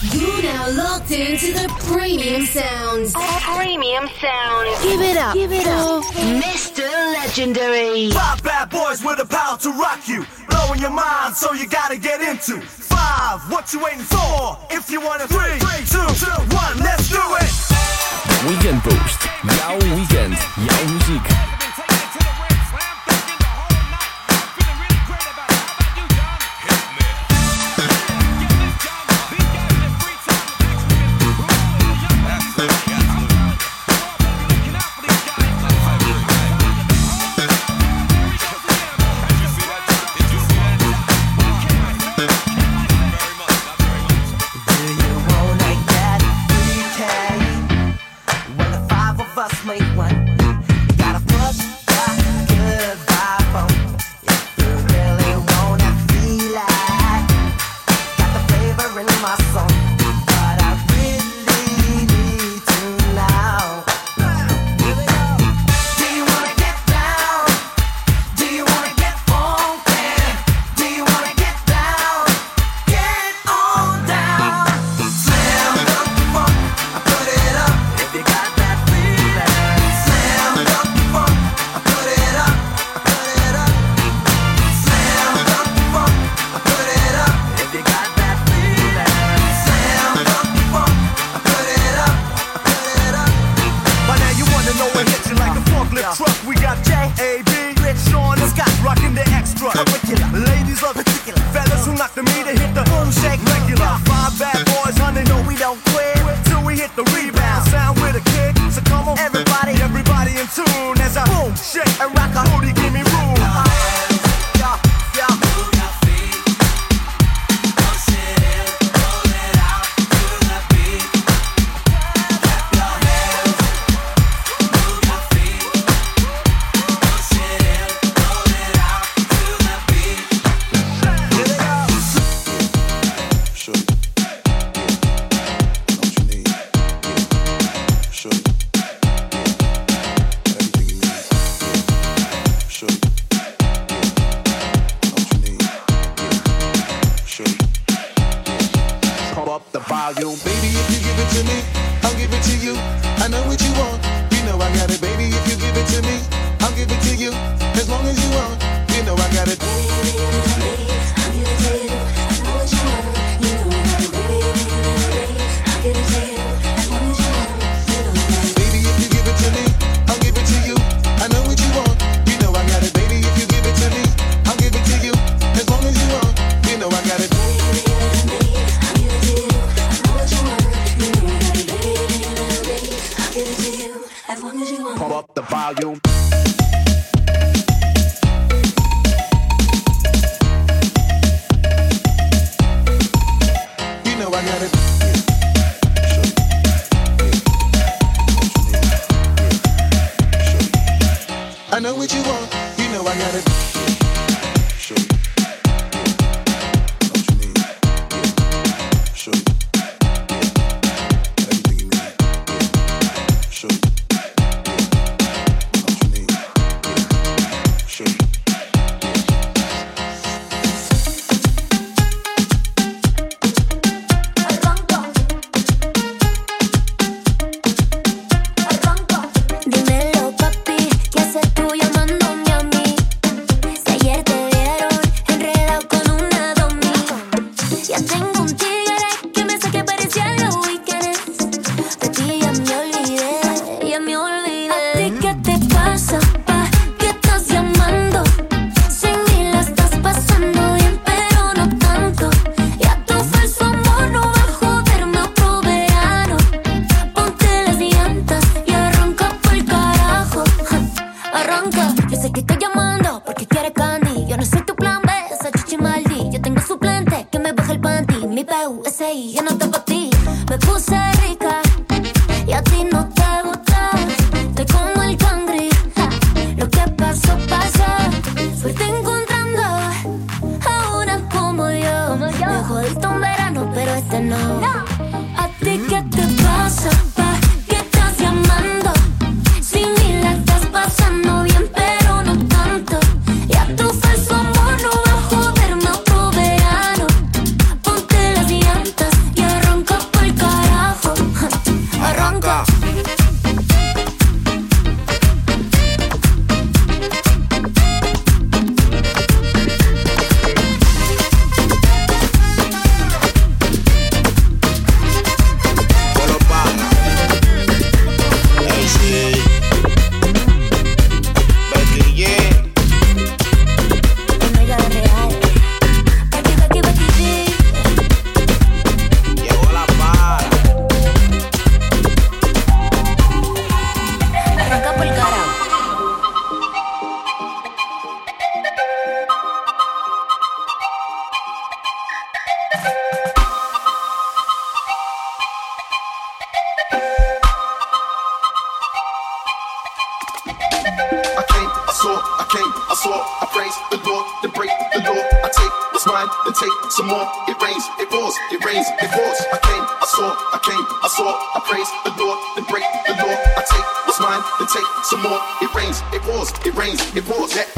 You now locked into the premium sounds. Premium sounds. Give it up. Give it up. Mr. Legendary. Pop bad boys with the power to rock you. Blowing your mind, so you gotta get into. Five, what you waiting for? If you wanna three, three, two, two, one, let's do it. Weekend Boost. Yao weekend. Yao music. up with you. I know what you want. You know I got it. Sure. you know the praise the Lord, then break the law. I take what's mine, then take some more. It rains, it pours, it rains, it pours.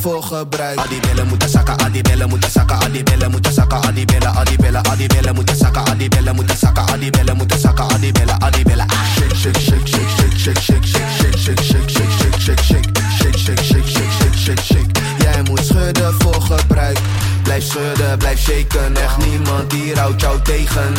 voor gebruik. Adibellen moeten zakken, Adibellen moeten zakken, Adibellen moeten zakken, Adibellen, Adibellen, Adibellen moeten zakken, Adibellen moeten zakken, Adibellen moeten zakken, Adibellen, Adibellen. Shake, shake, shake, shake, shake, shake, shake. Blijf shaken, echt niemand hier houdt jou tegen.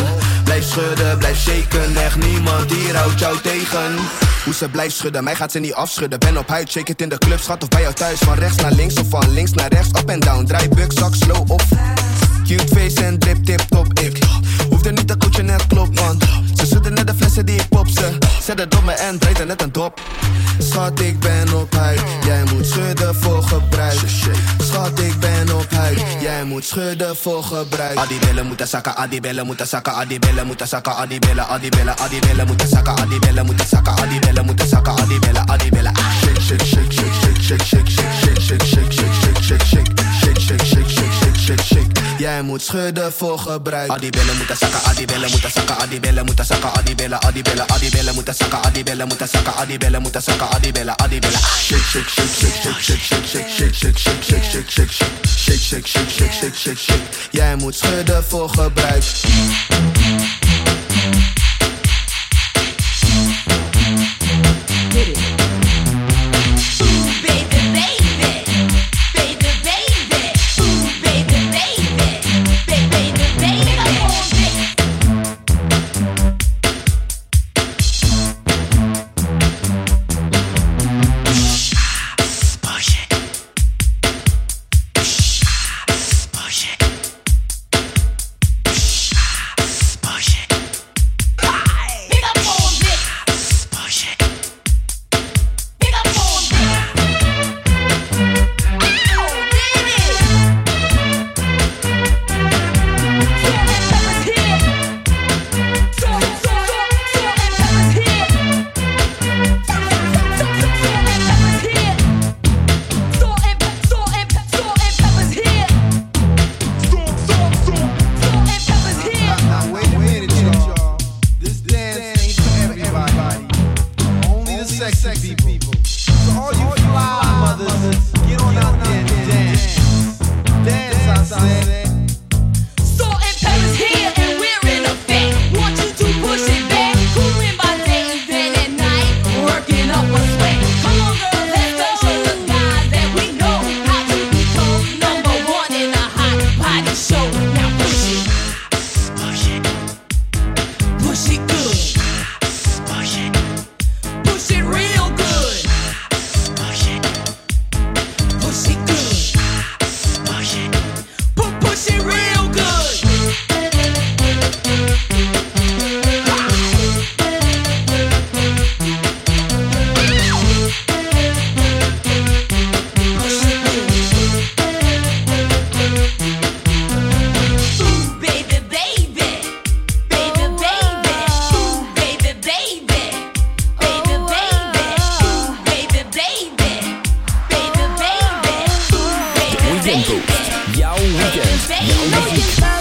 Blijf schudden, blijf shaken, echt niemand hier houdt jou tegen. Hoe ze blijft schudden, mij gaat ze niet afschudden. Ben op huid, shake het in de club, schat of bij jou thuis. Van rechts naar links of van links naar rechts, up en down. Draai buk, zak, slow of Cute face en drip, tip, top, ik Hoefde niet te coachen, net klopt, man Ze schudden net de flessen die ik pop ze Zet het op me en draait er net een dop Schat, ik ben op huid Jij moet schudden voor gebruik schat, ik ben op huid. Jij moet schudden voor gebruik. Adi Adibellen moeten zakken, adibellen moeten zakken, adibellen moeten zakken, adibellen, adibellen, adibellen moeten zakken, adibellen moeten zakken, adibellen moeten zakken, adibellen, adibellen. Shake, shake, shake, shake, shake, shake, shake, shake, shake, shake, shake, shake, shake, shake. Shake, shake, shake, shake, shake, shake, Jij moet schudden voor gebruik Al die billen moeten zakken, al die billen moeten zakken Al die billen moeten zakken, al die billen, al die Al die moeten zakken, al Shake, shake, shake, shake, shake, shake, shake, shake, shake, shake, shake, shake, shake, shake Shake, shake, shake, shake, shake, shake, moet schudden voor gebruik sexy people. weekend. Now,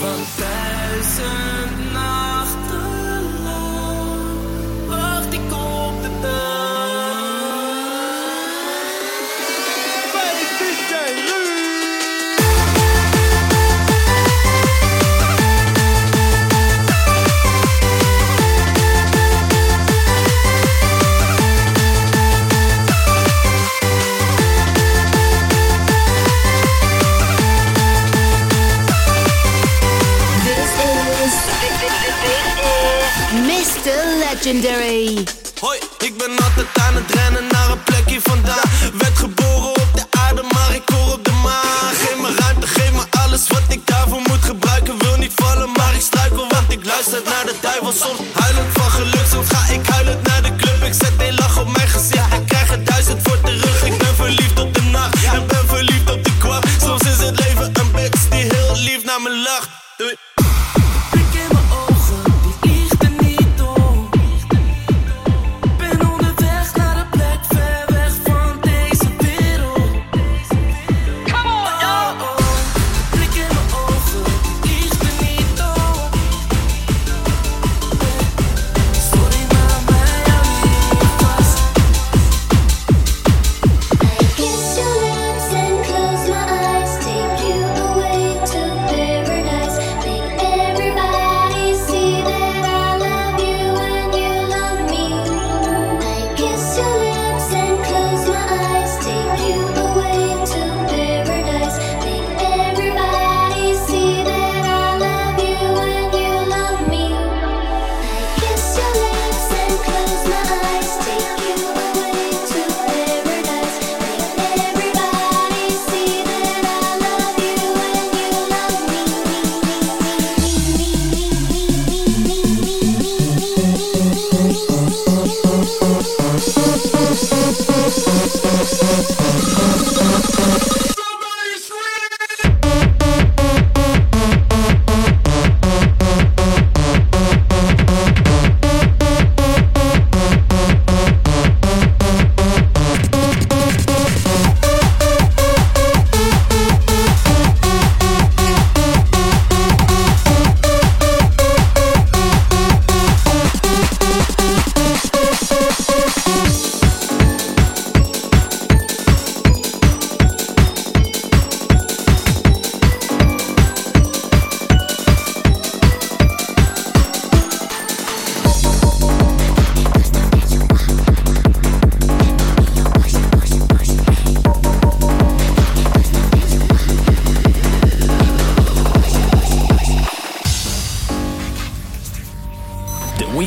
Want duizend nachten Legendary. Hoi, ik ben altijd aan het rennen naar een plekje vandaan. Werd geboren op de aarde, maar ik hoor op de maan. Geef me ruimte, geef me alles wat ik daarvoor moet gebruiken. Wil niet vallen, maar ik struikel, want ik luister naar de duivel. Soms huilend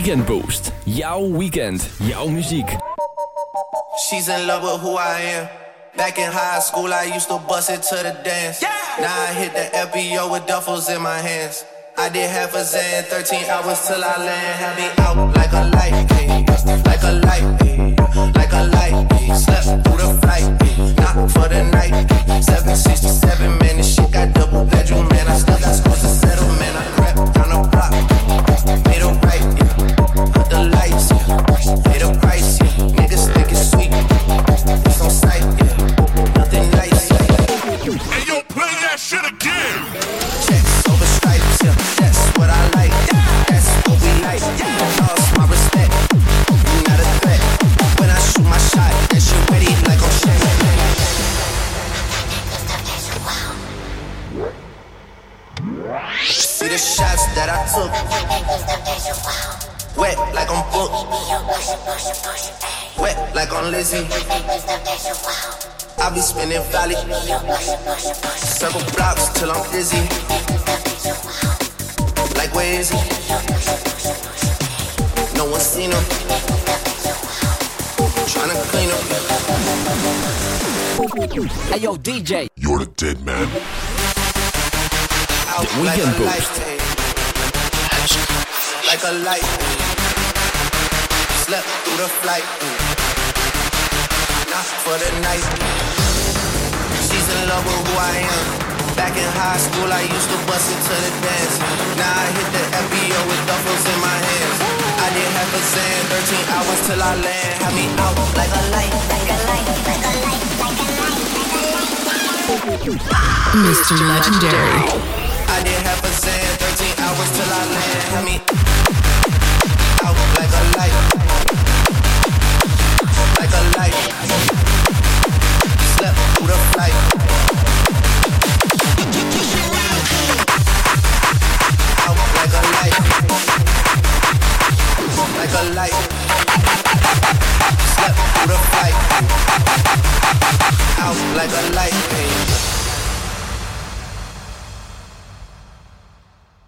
Weekend Boost. Jouw weekend, jouw muziek. She's in love with who I am. Back in high school, I used to bust it to the dance. Now I hit the FBO with duffels in my hands. I did half a zan, 13 hours till I land. Had me out like a light, ayy, like a light, ayy, like a light. ayy. Slept through the flight, ayy, not for the night. ayy. 767, man, this shit got double bedroom, man. I still got scores to settle, man. I Niggas think it's sweet, it's on sight, yeah. On Lizzie. I be spinning valley. Circle blocks till I'm dizzy. Like where is he? No one seen him. Tryna clean him. Hey yo, DJ. You're the dead man. Out The like Weekend a Boost. light. Like a light. Slept through the flight. For the night. She's in love with who I am. Back in high school, I used to bust into the dance. Now I hit the FBO with duffels in my hands. I did half a Zan, 13 hours till I land. Had me out like a light, like a light, like a light, like a light, like a light. Mr. Legendary. I did half a Zan, 13 hours till I land. Had me like a light,